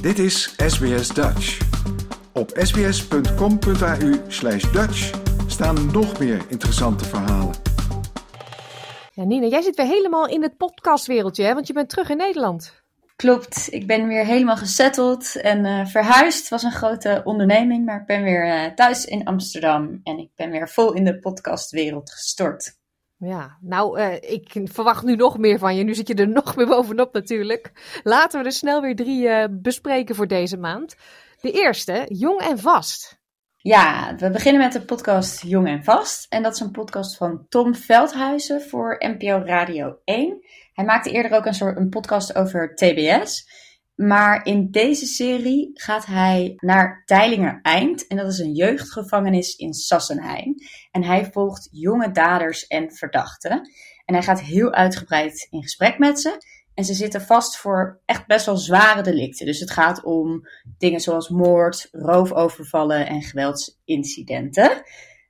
Dit is SBS Dutch. Op sbs.com.au slash Dutch staan nog meer interessante verhalen. Ja, Nina, jij zit weer helemaal in het podcastwereldje, hè? want je bent terug in Nederland. Klopt, ik ben weer helemaal gesetteld en uh, verhuisd. Het was een grote onderneming, maar ik ben weer uh, thuis in Amsterdam en ik ben weer vol in de podcastwereld gestort. Ja, nou, uh, ik verwacht nu nog meer van je. Nu zit je er nog meer bovenop natuurlijk. Laten we er snel weer drie bespreken voor deze maand. De eerste, Jong en Vast. Ja, we beginnen met de podcast Jong en Vast. En dat is een podcast van Tom Veldhuizen voor NPO Radio 1. Hij maakte eerder ook een soort een podcast over TBS. Maar in deze serie gaat hij naar Teilinger Eind. En dat is een jeugdgevangenis in Sassenheim. En hij volgt jonge daders en verdachten. En hij gaat heel uitgebreid in gesprek met ze. En ze zitten vast voor echt best wel zware delicten. Dus het gaat om dingen zoals moord, roofovervallen en geweldsincidenten.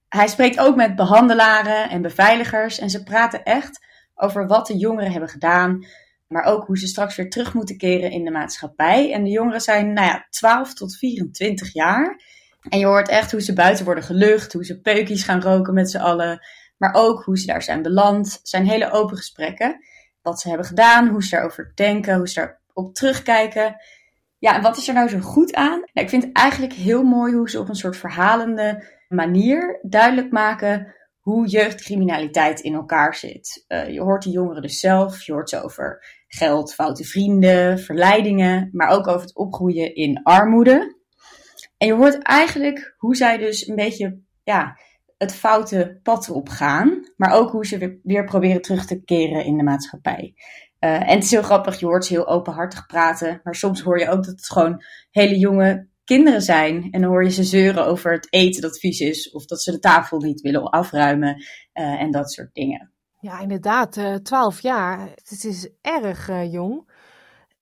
Hij spreekt ook met behandelaren en beveiligers. En ze praten echt over wat de jongeren hebben gedaan. Maar ook hoe ze straks weer terug moeten keren in de maatschappij. En de jongeren zijn nou ja, 12 tot 24 jaar. En je hoort echt hoe ze buiten worden gelucht. Hoe ze peukjes gaan roken met z'n allen. Maar ook hoe ze daar zijn beland. Het zijn hele open gesprekken wat ze hebben gedaan, hoe ze daarover denken, hoe ze daarop terugkijken. Ja, en wat is er nou zo goed aan? Nou, ik vind het eigenlijk heel mooi hoe ze op een soort verhalende manier duidelijk maken hoe jeugdcriminaliteit in elkaar zit. Uh, je hoort de jongeren dus zelf, je hoort ze over geld, foute vrienden, verleidingen, maar ook over het opgroeien in armoede. En je hoort eigenlijk hoe zij dus een beetje ja, het foute pad opgaan, maar ook hoe ze weer, proberen terug te keren in de maatschappij. Uh, en het is heel grappig, je hoort ze heel openhartig praten, maar soms hoor je ook dat het gewoon hele jonge kinderen zijn. En dan hoor je ze zeuren over het eten dat vies is, of dat ze de tafel niet willen afruimen uh, en dat soort dingen. Ja, inderdaad, uh, 12 jaar, het is erg uh, jong.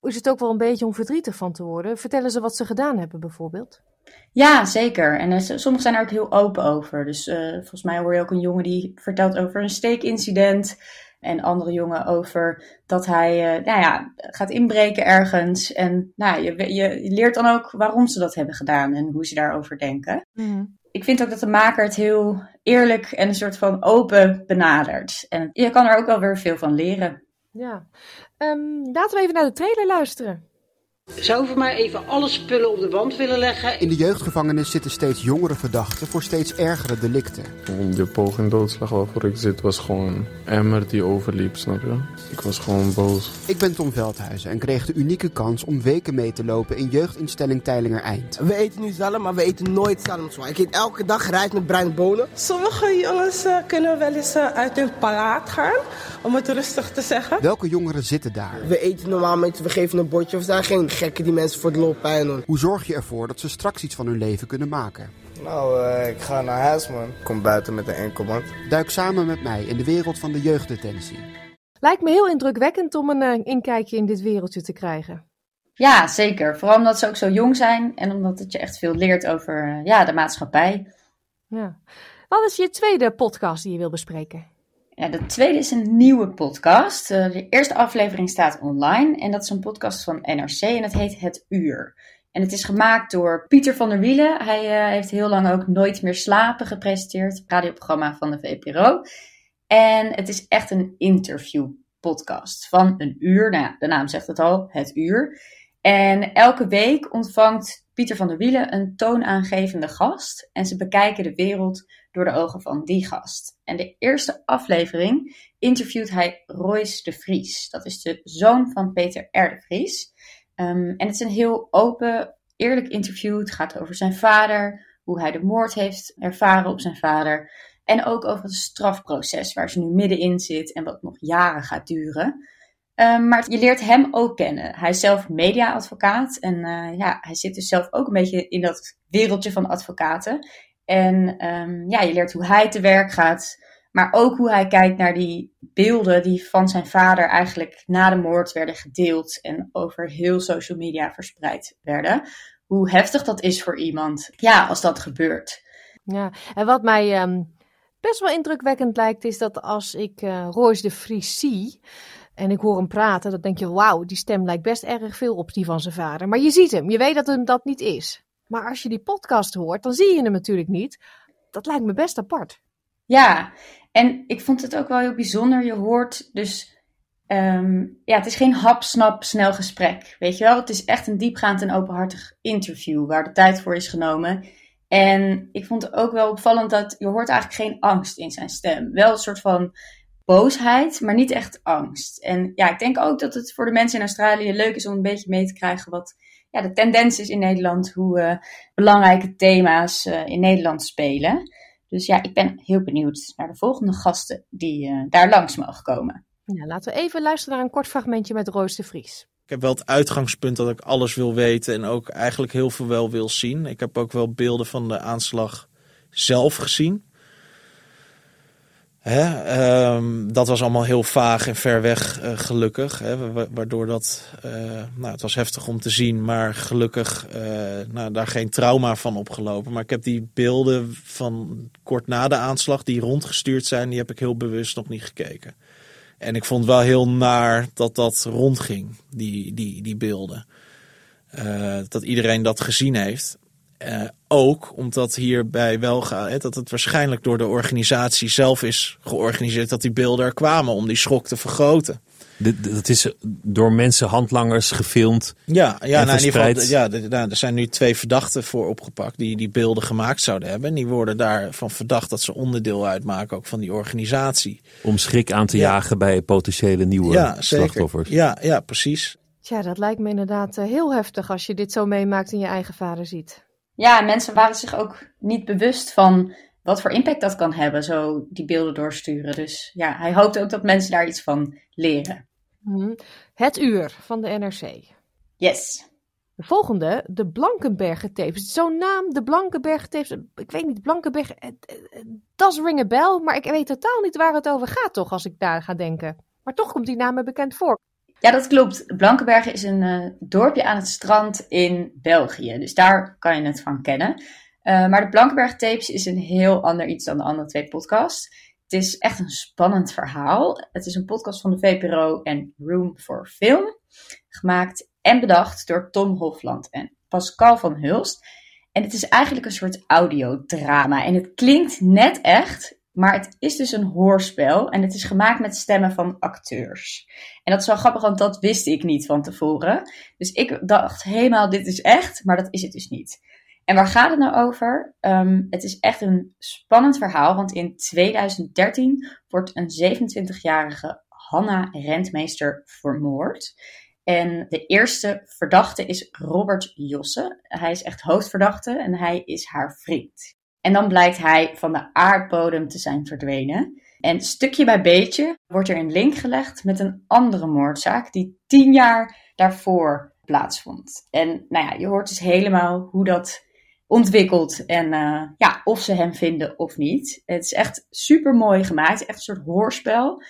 Is het ook wel een beetje om verdrietig van te worden? Vertellen ze wat ze gedaan hebben bijvoorbeeld? Ja, zeker. En uh, sommigen zijn er ook heel open over. Dus uh, volgens mij hoor je ook een jongen die vertelt over een steekincident. En andere jongen over dat hij uh, nou ja, gaat inbreken ergens. En nou, je, je, leert dan ook waarom ze dat hebben gedaan en hoe ze daarover denken. Mm. Ik vind ook dat de maker het heel eerlijk en een soort van open benadert. En je kan er ook wel weer veel van leren. Ja, um, laten we even naar de trailer luisteren. Zou voor mij even alle spullen op de wand willen leggen? In de jeugdgevangenis zitten steeds jongere verdachten voor steeds ergere delicten. De poging doodslag waarvoor ik zit was gewoon emmer die overliep, snap je? Ik was gewoon boos. Ik ben Tom Veldhuizen en kreeg de unieke kans om weken mee te lopen in jeugdinstelling Teilinger Eind. We eten nu zalm, maar we eten nooit zalm. Ik eet elke dag rijst met bruine bonen. Sommige jongens uh, kunnen wel eens uh, uit hun palaat gaan, om het rustig te zeggen. Welke jongeren zitten daar? We eten normaal met, we geven een bordje of zijn geen gekken die mensen voor de lol pijn doen. Hoe zorg je ervoor dat ze straks iets van hun leven kunnen maken? Nou, uh, ik ga naar huis, man. Ik kom buiten met een enkelband. Duik samen met mij in de wereld van de jeugddetentie. Lijkt me heel indrukwekkend om een uh, inkijkje in dit wereldje te krijgen. Ja, zeker. Vooral omdat ze ook zo jong zijn en omdat het je echt veel leert over uh, ja, de maatschappij. Ja. Wat is je tweede podcast die je wil bespreken? Ja, de tweede is een nieuwe podcast. Uh, de eerste aflevering staat online en dat is een podcast van NRC en het heet Het Uur. En het is gemaakt door Pieter van der Wielen. Hij uh, heeft heel lang ook Nooit meer slapen gepresenteerd, radioprogramma van de VPRO. En het is echt een interviewpodcast van een uur. Nou de naam zegt het al, Het Uur. En elke week ontvangt Pieter van der Wielen een toonaangevende gast en ze bekijken de wereld door de ogen van die gast. En de eerste aflevering interviewt hij Royce de Vries. Dat is de zoon van Peter R. de Vries. Um, en het is een heel open, eerlijk interview. Het gaat over zijn vader, hoe hij de moord heeft ervaren op zijn vader. En ook over het strafproces waar ze nu middenin zit en wat nog jaren gaat duren. Um, maar je leert hem ook kennen. Hij is zelf mediaadvocaat en uh, ja, hij zit dus zelf ook een beetje in dat wereldje van advocaten. En um, ja, je leert hoe hij te werk gaat, maar ook hoe hij kijkt naar die beelden die van zijn vader eigenlijk na de moord werden gedeeld en over heel social media verspreid werden. Hoe heftig dat is voor iemand, ja, als dat gebeurt. Ja, en wat mij um, best wel indrukwekkend lijkt, is dat als ik uh, Royce de Vries zie, en ik hoor hem praten, dan denk je, wauw, die stem lijkt best erg veel op die van zijn vader. Maar je ziet hem, je weet dat hem dat niet is. Maar als je die podcast hoort, dan zie je hem natuurlijk niet. Dat lijkt me best apart. Ja, en ik vond het ook wel heel bijzonder. Je hoort dus, ehm, ja, het is geen hap, snap, snel gesprek. Weet je wel, het is echt een diepgaand en openhartig interview waar de tijd voor is genomen. En ik vond het ook wel opvallend dat je hoort eigenlijk geen angst in zijn stem. Wel een soort van boosheid, maar niet echt angst. En ja, ik denk ook dat het voor de mensen in Australië leuk is om een beetje mee te krijgen wat ja, de tendens is in Nederland, hoe uh, belangrijke thema's uh, in Nederland spelen. Dus ja, ik ben heel benieuwd naar de volgende gasten die uh, daar langs mogen komen. Ja, laten we even luisteren naar een kort fragmentje met Roos de Vries. Ik heb wel het uitgangspunt dat ik alles wil weten en ook eigenlijk heel veel wel wil zien. Ik heb ook wel beelden van de aanslag zelf gezien. Hè? Um, dat was allemaal heel vaag en ver weg, uh, gelukkig. Hè? Waardoor dat, uh, nou, het was heftig om te zien, maar gelukkig uh, nou, daar geen trauma van opgelopen. Maar ik heb die beelden van kort na de aanslag die rondgestuurd zijn, die heb ik heel bewust nog niet gekeken. En ik vond wel heel naar dat dat rondging, die, die, die beelden. dat iedereen dat gezien heeft. Uh, ook omdat hierbij wel gaat, dat het waarschijnlijk door de organisatie zelf is georganiseerd dat die beelden er kwamen om die schok te vergroten. Dat is door mensen, handlangers gefilmd. Ja, ja, nou, in ieder geval, ja nou, er zijn nu twee verdachten voor opgepakt die die beelden gemaakt zouden hebben. En die worden daarvan verdacht dat ze onderdeel uitmaken ook van die organisatie. Om schrik aan te ja. jagen bij potentiële nieuwe ja, slachtoffers. Ja, ja, precies. Tja, dat lijkt me inderdaad heel heftig als je dit zo meemaakt en je eigen vader ziet. Ja, mensen waren zich ook niet bewust van wat voor impact dat kan hebben, zo die beelden doorsturen. Dus ja, hij hoopt ook dat mensen daar iets van leren. Het uur van de NRC. Yes. De volgende, de Blankenbergen-tapes. Zo'n naam, de Blankenbergen-tapes. Ik weet niet, Blankenberg. Dat ring a bell, maar ik weet totaal niet waar het over gaat, toch, als ik daar ga denken. Maar toch komt die naam me bekend voor. Ja, dat klopt. Blankenbergen is een uh, dorpje aan het strand in België. Dus daar kan je het van kennen. Uh, maar de Blankenberg Tapes is een heel ander iets dan de andere twee podcasts. Het is echt een spannend verhaal. Het is een podcast van de VPRO en Room for Film. Gemaakt en bedacht door Tom Hofland en Pascal van Hulst. En het is eigenlijk een soort audiodrama. En het klinkt net echt, maar het is dus een hoorspel en het is gemaakt met stemmen van acteurs. En dat is wel grappig, want dat wist ik niet van tevoren. Dus ik dacht helemaal, dit is echt, maar dat is het dus niet. En waar gaat het nou over? Um, het is echt een spannend verhaal, want in 2013 wordt een 27-jarige Hanna Rentmeester vermoord. En de eerste verdachte is Robert Josse. Hij is echt hoofdverdachte en hij is haar vriend. En dan blijkt hij van de aardbodem te zijn verdwenen. En stukje bij beetje wordt er een link gelegd met een andere moordzaak die tien jaar daarvoor plaatsvond. En nou ja, je hoort dus helemaal hoe dat ontwikkelt en uh, ja, of ze hem vinden of niet. Het is echt super mooi gemaakt, echt een soort hoorspel.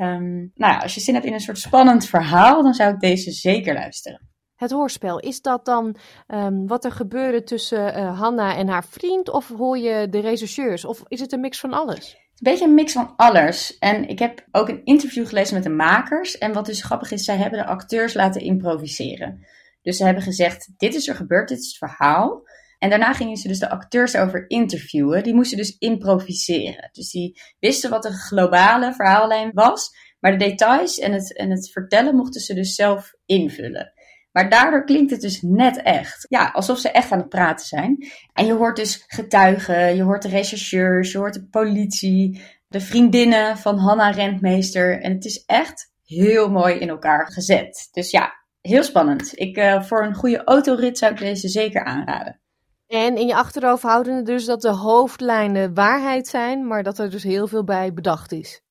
Um, nou ja, als je zin hebt in een soort spannend verhaal, dan zou ik deze zeker luisteren. Het hoorspel, is dat dan um, wat er gebeurde tussen uh, Hanna en haar vriend? Of hoor je de rechercheurs? Of is het een mix van alles? Een beetje een mix van alles. En ik heb ook een interview gelezen met de makers. En wat dus grappig is, zij hebben de acteurs laten improviseren. Dus ze hebben gezegd, dit is er gebeurd, dit is het verhaal. En daarna gingen ze dus de acteurs over interviewen. Die moesten dus improviseren. Dus die wisten wat de globale verhaallijn was. Maar de details en het, en het vertellen mochten ze dus zelf invullen. Maar daardoor klinkt het dus net echt. Ja, alsof ze echt aan het praten zijn. En je hoort dus getuigen, je hoort de rechercheurs, je hoort de politie, de vriendinnen van Hanna Rentmeester. En het is echt heel mooi in elkaar gezet. Dus ja, heel spannend. Ik, uh, voor een goede autorit zou ik deze zeker aanraden. En in je achterhoofd houden dus dat de hoofdlijnen waarheid zijn, maar dat er dus heel veel bij bedacht is.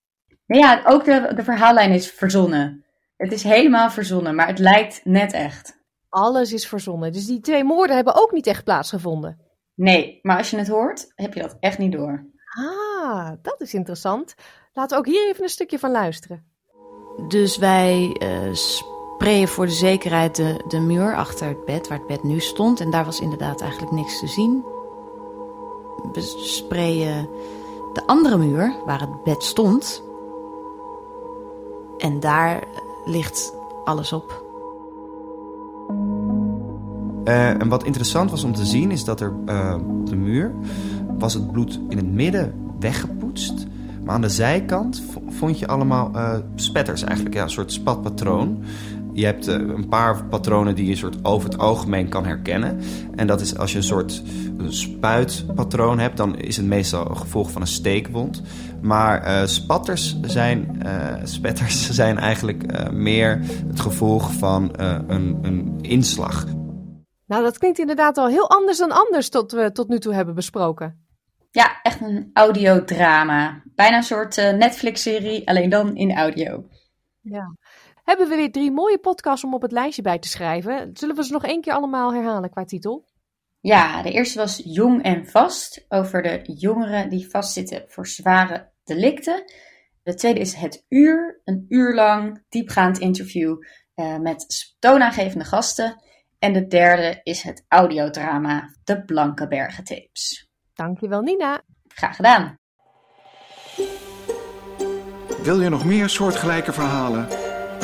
Ja, ook de, de verhaallijn is verzonnen. Het is helemaal verzonnen, maar het lijkt net echt. Alles is verzonnen. Dus die twee moorden hebben ook niet echt plaatsgevonden. Nee, maar als je het hoort, heb je dat echt niet door. Ah, dat is interessant. Laten we ook hier even een stukje van luisteren. Dus wij uh, sprayen voor de zekerheid de, de muur achter het bed, waar het bed nu stond. En daar was inderdaad eigenlijk niks te zien. We sprayen de andere muur, waar het bed stond. En daar ligt alles op. Uh, en wat interessant was om te zien is dat er uh, op de muur was het bloed in het midden weggepoetst. Maar aan de zijkant vond je allemaal uh, spetters eigenlijk, ja, een soort spatpatroon. Je hebt een paar patronen die je soort over het algemeen kan herkennen. En dat is als je een soort spuitpatroon hebt, dan is het meestal een gevolg van een steekwond. Maar spatters zijn, spetters zijn eigenlijk meer het gevolg van een, een inslag. Nou, dat klinkt inderdaad al heel anders dan anders tot we tot nu toe hebben besproken. Ja, echt een audiodrama. Bijna een soort uh, Netflix-serie, alleen dan in audio. Ja. Hebben we weer drie mooie podcasts om op het lijstje bij te schrijven. Zullen we ze nog één keer allemaal herhalen qua titel? Ja, de eerste was Jong en Vast, over de jongeren die vastzitten voor zware delicten. De tweede is Het Uur, een uur lang diepgaand interview uh, met toonaangevende gasten. En de derde is het audiodrama De Blanke Bergen Tapes. Dankjewel Nina. Graag gedaan. Wil je nog meer soortgelijke verhalen?